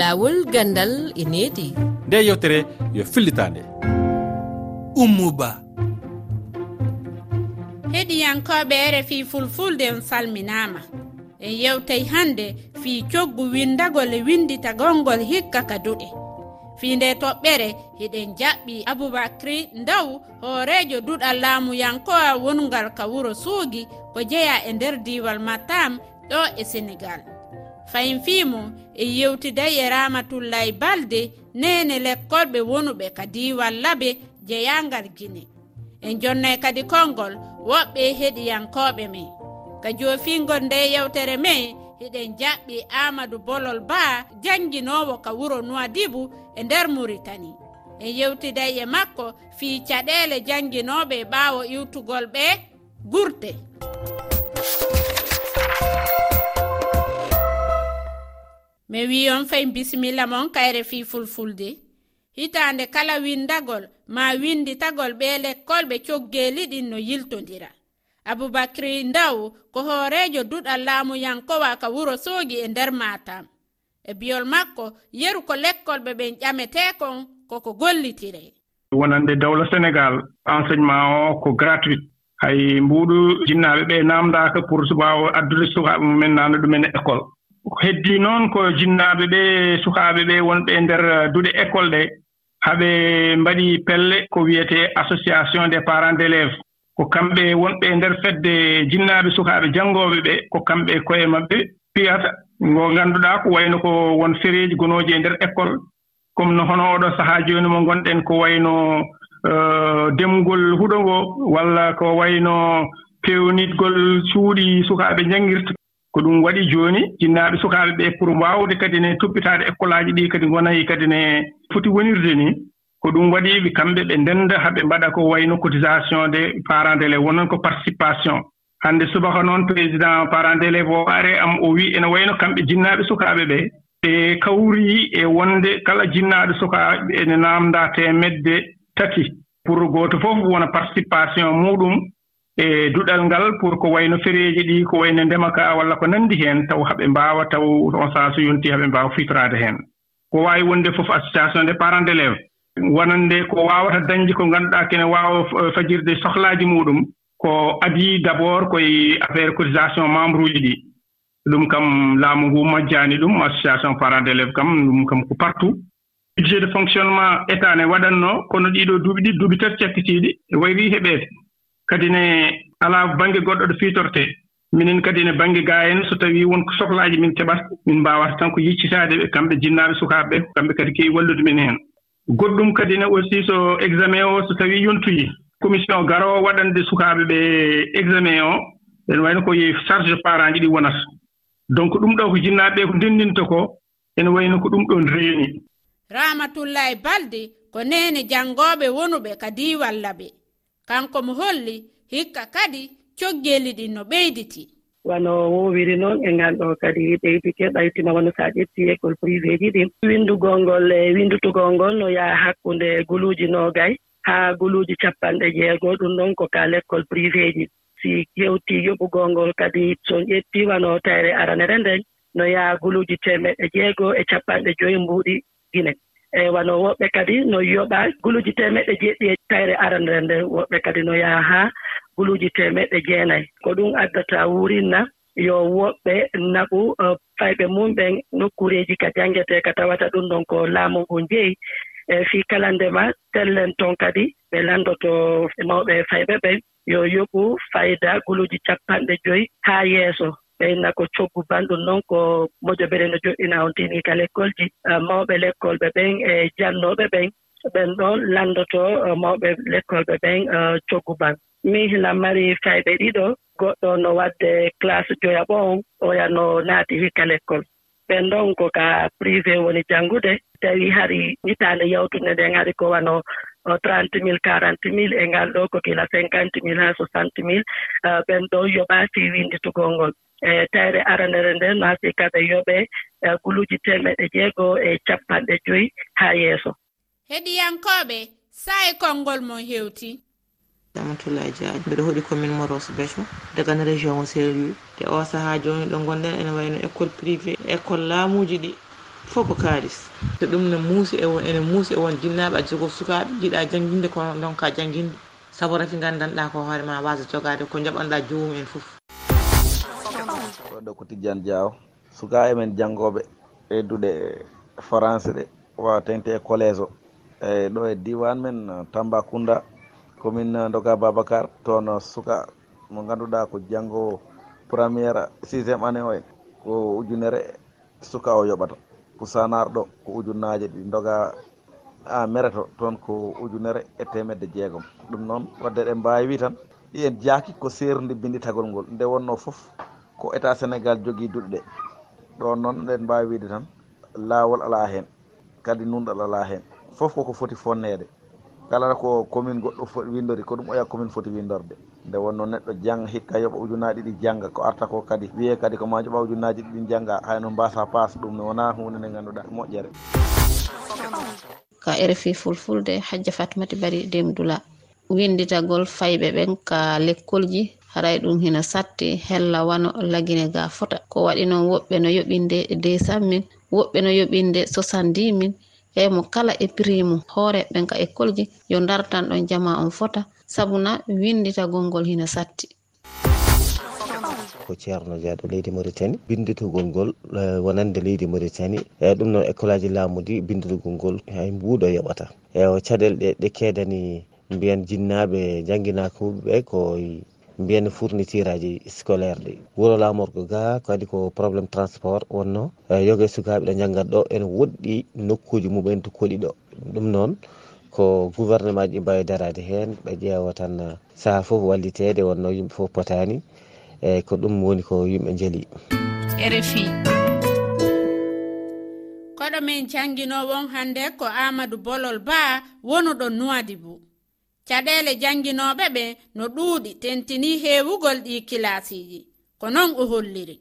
laawol gandal e needi. Nde yewtere yo fillitande. Ummuba heɗiyankoɓe rfi fulfulde en salminama en yewtay hande fii coggu windagol windita golngol hikka ka duɗe. Fii nde toɓɓere hiɗen jaɓɓi aboubacry ndaw hoorejo duɗal laamuyankowa wongal ka wuro suugi ko jeya e nder diwal matam ɗo e sénégal fayin fimo e yewtiday e ramatullay balde nene lekkolɓe wonuɓe ka diwal ɓe jeyangal guine en jonnay kadi kolngol woɓɓe heɗiyankoɓe men. Ka jofingol nde yewtere men hiɗen jaɓɓi amadou bolol ba janguinowo ka wuro nowadibou e nder muritani. En yewtiday e makko fii caɗele janguinoɓe e ɓaawo iwtugol ɓe gurte mi wi on fay bisimilla mon kayre fi fulfulde. Hitande kala windagol ma winditagol ɓe lekkol ɓe coggeli ɗin no yiltodira aboubacry ndaw ko hoorejo duɗal laamu yankowa ka wuro soogi e nder matam e biyol makko yeru ko lekkol ɓe ɓen ƴametekon koko gollitire. Wonande dawla sénégal enseignement o ko gratuit. Hay mbuɗu jinnaɓe ɓe namdaka pour subaw addude sukaɓe mumen naana ɗumen e école. heddii noon ko jinnaaɓe ɓe sukaaɓe ɓe wonɓe e ndeer uh, duɗe école ɗe haɓe mbaɗi pelle ko wiyetee association des parents d' éléve ko kamɓe wonɓe e ndeer fedde jinnaaɓe sukaaɓe janngooɓe ɓe ko kamɓe koye maɓɓe piyata ngo ngannduɗaa ko wayno ko won fereeji gonooji e ndeer école. Comme no hono oɗo sahaa jooni mo ngonɗen ko wayno uh, demgol huɗo ngo walla ko wayno pewnitgol cuuɗi sukaaɓe njanngirta ko ɗum waɗi jooni jinnaaɓe sukaaɓe ɓee pour waawde kadi ne toppitaade école aji ɗi kadi ngonayi kadi ne foti wonirde ni ko ɗum waɗi ɓe kamɓe ɓe ndennda haɓe mbaɗa ko wayno cotisation des parents d'élèves wonon ko participation. Hannde subaka noon président parent d'élève o are am o wii ene wayno kamɓe jinnaaɓe sukaaɓe ɓee. Ɓe kawri e wonde kala jinnaaɗo sukaaɓe ene naamndaa teemedde tati. Pour gooto fof wona participation muɗum e duɗal ngal pour ko wayno fereeji ɗi ko wayno ndema kaa walla ko nanndi heen taw haɓe mbaawa taw on saa so yontii haɓe mbaawa fiitoraade heen ko waawi wonde fof association des parents d' élève wonande ko waawata dañde ko ngannduɗaa kene waawa eh, fajirde sohlaaji muɗum ko adii d' abord koye affaire cotisation membre uji ɗi. Ɗum kam laamu ngu majjaani ɗum association parent d' élève kam ɗum kam ko partout. Budget de fonctionnement état ne waɗatnoo kono ɗiɗo duuɓi ɗi duuɓi tati cakkitiiɗi wayrii heɓeede. kadi ne alaa baŋnge goɗɗo ɗo fiitortee minen kadi ne baŋnge gaa en so tawii won sohlaaji min keɓata min mbaawata tan ko yiccitaade ɓe kamɓe jinnaaɓe sukaaɓe ɓe kamɓe kadi keewi wallude min heen. Goɗɗum kadi ne aussi so examen o so tawii yontoyii commission garoowo waɗande sukaaɓe ɓe examen o ene wayno ko charge parent ji ɗi wonata donc ɗum ɗo ko jinnaaɓe ɓe ko ndenndinta ko ene wayno ko ɗum ɗon reeni. Ramatullahi balde ko neene janngooɓe wonuɓe ka diiwalla ɓe. kanko mo holli hikka kadi coggeeli ɗin no ɓeyditi. Wano wowiri noon e ngal ɗo kadi ɓeydike ɓaytima wono so a ƴetti école privé ji ɗin windugol ngol e windutugol ngol no yaha hakkunde guluuji noogay haa guluuji capanɗe jeegoo ɗum ɗon ko ka l' école privé ji. Si yewti yoɓugol ngol kadi son ƴetti wano tayre aranere nden no yaha guluuji temeɗɗe jeegoo e capanɗe joyi mbuuɗi gine. eeyi wano woɓɓe kadi no yoɓa guluuji temeɗɗe jeeɗɗi e tayre arande nde woɓɓe kadi no yaha haa guluuji temeɗɗe jeenayi. Ko ɗum addata wurinna yo woɓɓe naɓu e, fayɓe mum ɓen nokkureeji ka janngete ka tawata ɗum ɗon ko laamu ngu njeyi e fii kala ndema tellen toon kadi ɓe lanndoto e mawɓe fayɓe ɓen yo yoɓu fayda guluuji capanɗe joyi haa yeeso. ɓeyna ko coggu banɗum noon ko moƴo mbeɗen no joɗɗina on tini ka l' école ji mawɓe l' école ɓe ɓen e jannooɓe ɓen ɓen ɗon lanndoto mawɓe l' école ɓe ɓen coggu ban min hina mari fayɓe ɗiɗo goɗɗo no waɗde classe joyaɓo on oya no naati hikka l' école ɓen ɗon ko ka privé woni janngude tawi hari hitaande yawtunde nden hari ko wano trente mille quarante mille e ngal ɗo ko kila cinquante mille haa soixante mille ɓen ɗon yoɓaasi winnditugol ngol. e tawre aranere nden naati kada yoɓe e guluuji temeɗe jeegoo e capanɗe joyi haa yeeso. Heɗiyankooɓe sae konngol mon heewti damatulaji diaji e mbiɗo hoɗi commune moros beco dagan région o sérieux te o sahaa jooni ɗo gonɗen ene wayno école privé école laamuji ɗi fof ko kaalis. Te ɗum ne muusi e ene muusi e won e jinnaɓe a jogo sukaɓe jiiɗa jangguinde kono donka jangguinde saabu rafi gandanɗa ko hoorema wasa jogade ko jaɓanɗa joomum en foof oɗo ko tidiane diaw. Suka emen janngoɓe eddude français ɗe watente e collége o. Eyyi ɗo e diwan men tamba kounda commune doga babacar. Toon suka mo ganduɗa ko janngo premiére sixiéme année o en. Ko ujunere suka o yoɓata. Pusanar ɗo ko ujunnaje ɗi doga a mereto toon ko ujunere e temedde jeegom. Ɗum noon wadde ɗe mbawi wi tan. Ɗi en jaaki ko serdi bindi tagol ngol. Nde wonno foof ko état sénégal jogui duɗe ɗe. Ɗo noon ɗen mbawi wiide tan laawol ala hen kadi nunɗal ala hen foof koko foti fonnede kala ko commune goɗɗo windori ko ɗum oya commune foti windorde. Nde wonno neɗɗo jang hikka yoɓa ujunnaji ɗiɗi jangga ko arta ko kadi wiye kadi ko ma joɓa ujunnaji ɗiɗi jangga hayno mbasa passe ɗum ne wona hunde nde ganduɗa moƴƴere. Ka rfi fulfulde hajja fatimati bari demdula. Winditagol fayɓe ɓen ka lekkolji haray ɗum hina satti hella wano lagine ga fota. Ko waɗi noon woɓɓe no yoɓinde desan mil woɓɓe no yoɓinde sosandi mil e mo kala e prix mum hoore ɓen ka école ji yo dartan ɗon jama on fota. Sabuna windita golngol hina satti. Ko ceerno jeeɗo leydi mauritani binditogol ngol e, wonande leydi mauritani. Eyi ɗum noon école aji laamu ɗi binditugol ngol hay mbuuɗo yoɓata. E caɗele ɗe ɗe keedani mbiyen jinnaɓe jangguinakoɓeɓe ko mbiyen fourniture aji scolaire ɗi wuuro lamorgo ga kadi ko probléme transport wonno. E, Yoga sukaɓe ɗo janggat ɗo ene woɗɗi nokkuji mumen to koɗi ɗo. Ɗum noon ko gouvernement ji ɗi mbawi darade hen ɓe ƴeewa tan uh, saaha foof wallitede wonno yimɓe foof potani. Eyyi ko ɗum woni ko yimɓe jeeli rfi koɗo min jangguinoɓon hande ko amadou bolol ba wonuɗo nowadibou caɗele jannginoɓe ɓe no ɗuuɗi tentini heewugol ɗi kilasiji ko noon o holliri?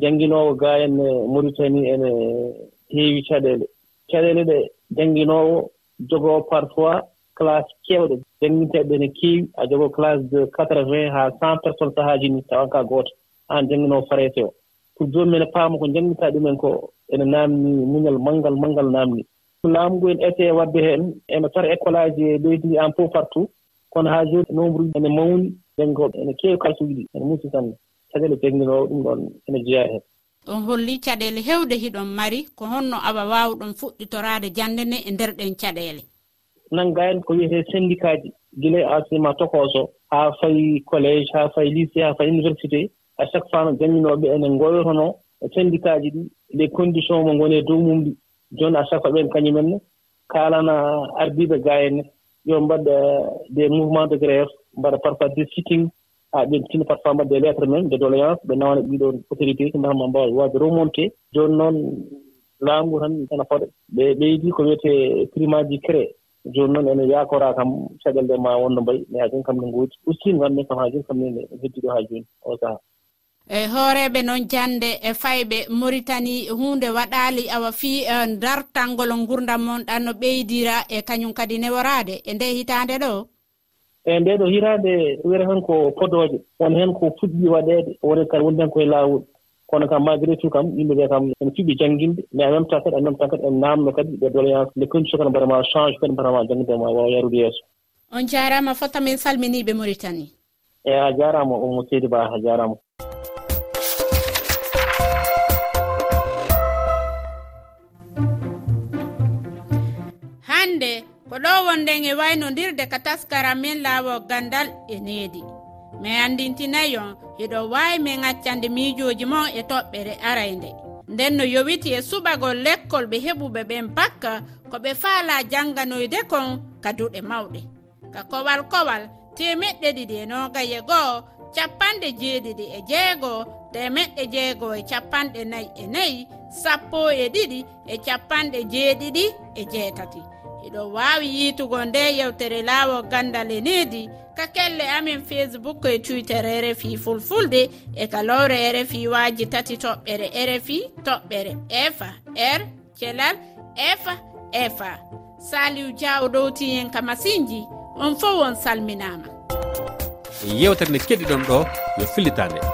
Jannginowo ga en maritani ene heewi caɗeele caɗeele ɗe jannginowo jogoo parfois classe keewɗe. Jannginteeɓe ne keewi a jogoo classe de quatre vingt haa cent personnes sahaaji ni tawan ka gooto. Aan jannginoo farete o. Pour joomum ene paama ko janngintaa ɗumen ko ene naamni muñal manngal manngal naamni. laamu ngu en essayé waɗde heen ene far école aji e leydi en fof partout. Kono haa jooni nombre uji ene mawni ɓen ene keewi kalsuuji ɗi ene muusi tan caɗeele tegninowo ɗum ɗon ene jeya heen on holli caɗeele heewde hiɗon mari ko honno awa waawɗon fuɗɗitoraade jannde nde e ndeer ɗen caɗeele. Nanngaani ko wiyetee syndicat ji gila e enseignement tokoso haa fayi collége haa fayi lycée haa fayi université à chaque fois no jannginooɓe ene ngoyrono syndicat ji ɗi les conditions mo ngoni e dow mum ɗi. jooni a safat ɓeen kañumenne kaalana ardiiɓe ga enne yo mbaɗa euh, des mouvement de grève mbaɗa parfois des sitting haa ɓe tinno parfois mbaɗa des lettres men de doléance ɓe nawana ɗiɗon autorité mbaa mbawa mbaawa waawde remonté. Jooni noon laamu tan ene foɗa ɓe ɓeydii ko wiyetee prime ji créé jooni noon ene yaakoraa kam caɗele ɗe ma wonno mbayi mais haa jooni kam ne ngoodi. Ustin wonde kam haa jooni kam nene heddiɗo haa jooni o sahaa e hooreɓe noon jande e fayɓe maritani hunde waɗali awa fi e dartangol gurdam mon ɗan no ɓeydira e kañum kadi neworade e nde hitande ɗo? E nde ɗo hitande wiyata tan ko podoje won heen ko fuɗɗi waɗeede woni kadi woni tan koye laawol. Kono kam malgré tout kam yimɓe ɓe kam ene fiɓi jannginde mais en même temps kadi en même temps kadi en naamno kadi ɓe doléance nde condition kadi mbaɗama change kadi mbaɗama janngude ma wawa yarude yeeso. On jaarama fotta min salminiɓe maritani e a jaarama omo seydi ba a jaarama hannde ko ɗo wonden e waynodirde ka taskara min laawo gandal e needi. Mi andintinayi on hiɗo waawi min accande miijoji mon e toɓɓere araynde. Nden no yowiti e suɓagol lekkol ɓe heɓuɓe ɓen bakka ko ɓe faala jannganoyde kon ka duɗe mawɗe. Ka kowal kowal temeɗɗe ɗiɗi e nogaye goo capanɗe jeeɗiɗi e jeego temeɗɗe jeego e capanɗe nayi e nayi sappo e ɗiɗi e capanɗe jeeɗiɗi e jeetati. eɗo wawi yiitugo nde yewtere laawo gandal e needi ka kelle amin facebook e twitter rfi fulfulde e kalowre rfi waji tati toɓɓere rfi toɓɓere efa r thelal efa efa saliw diaw ɗowti hen ka masinji on fo won salminama. Yewtere nde keɗiɗon ɗo yo fillitande.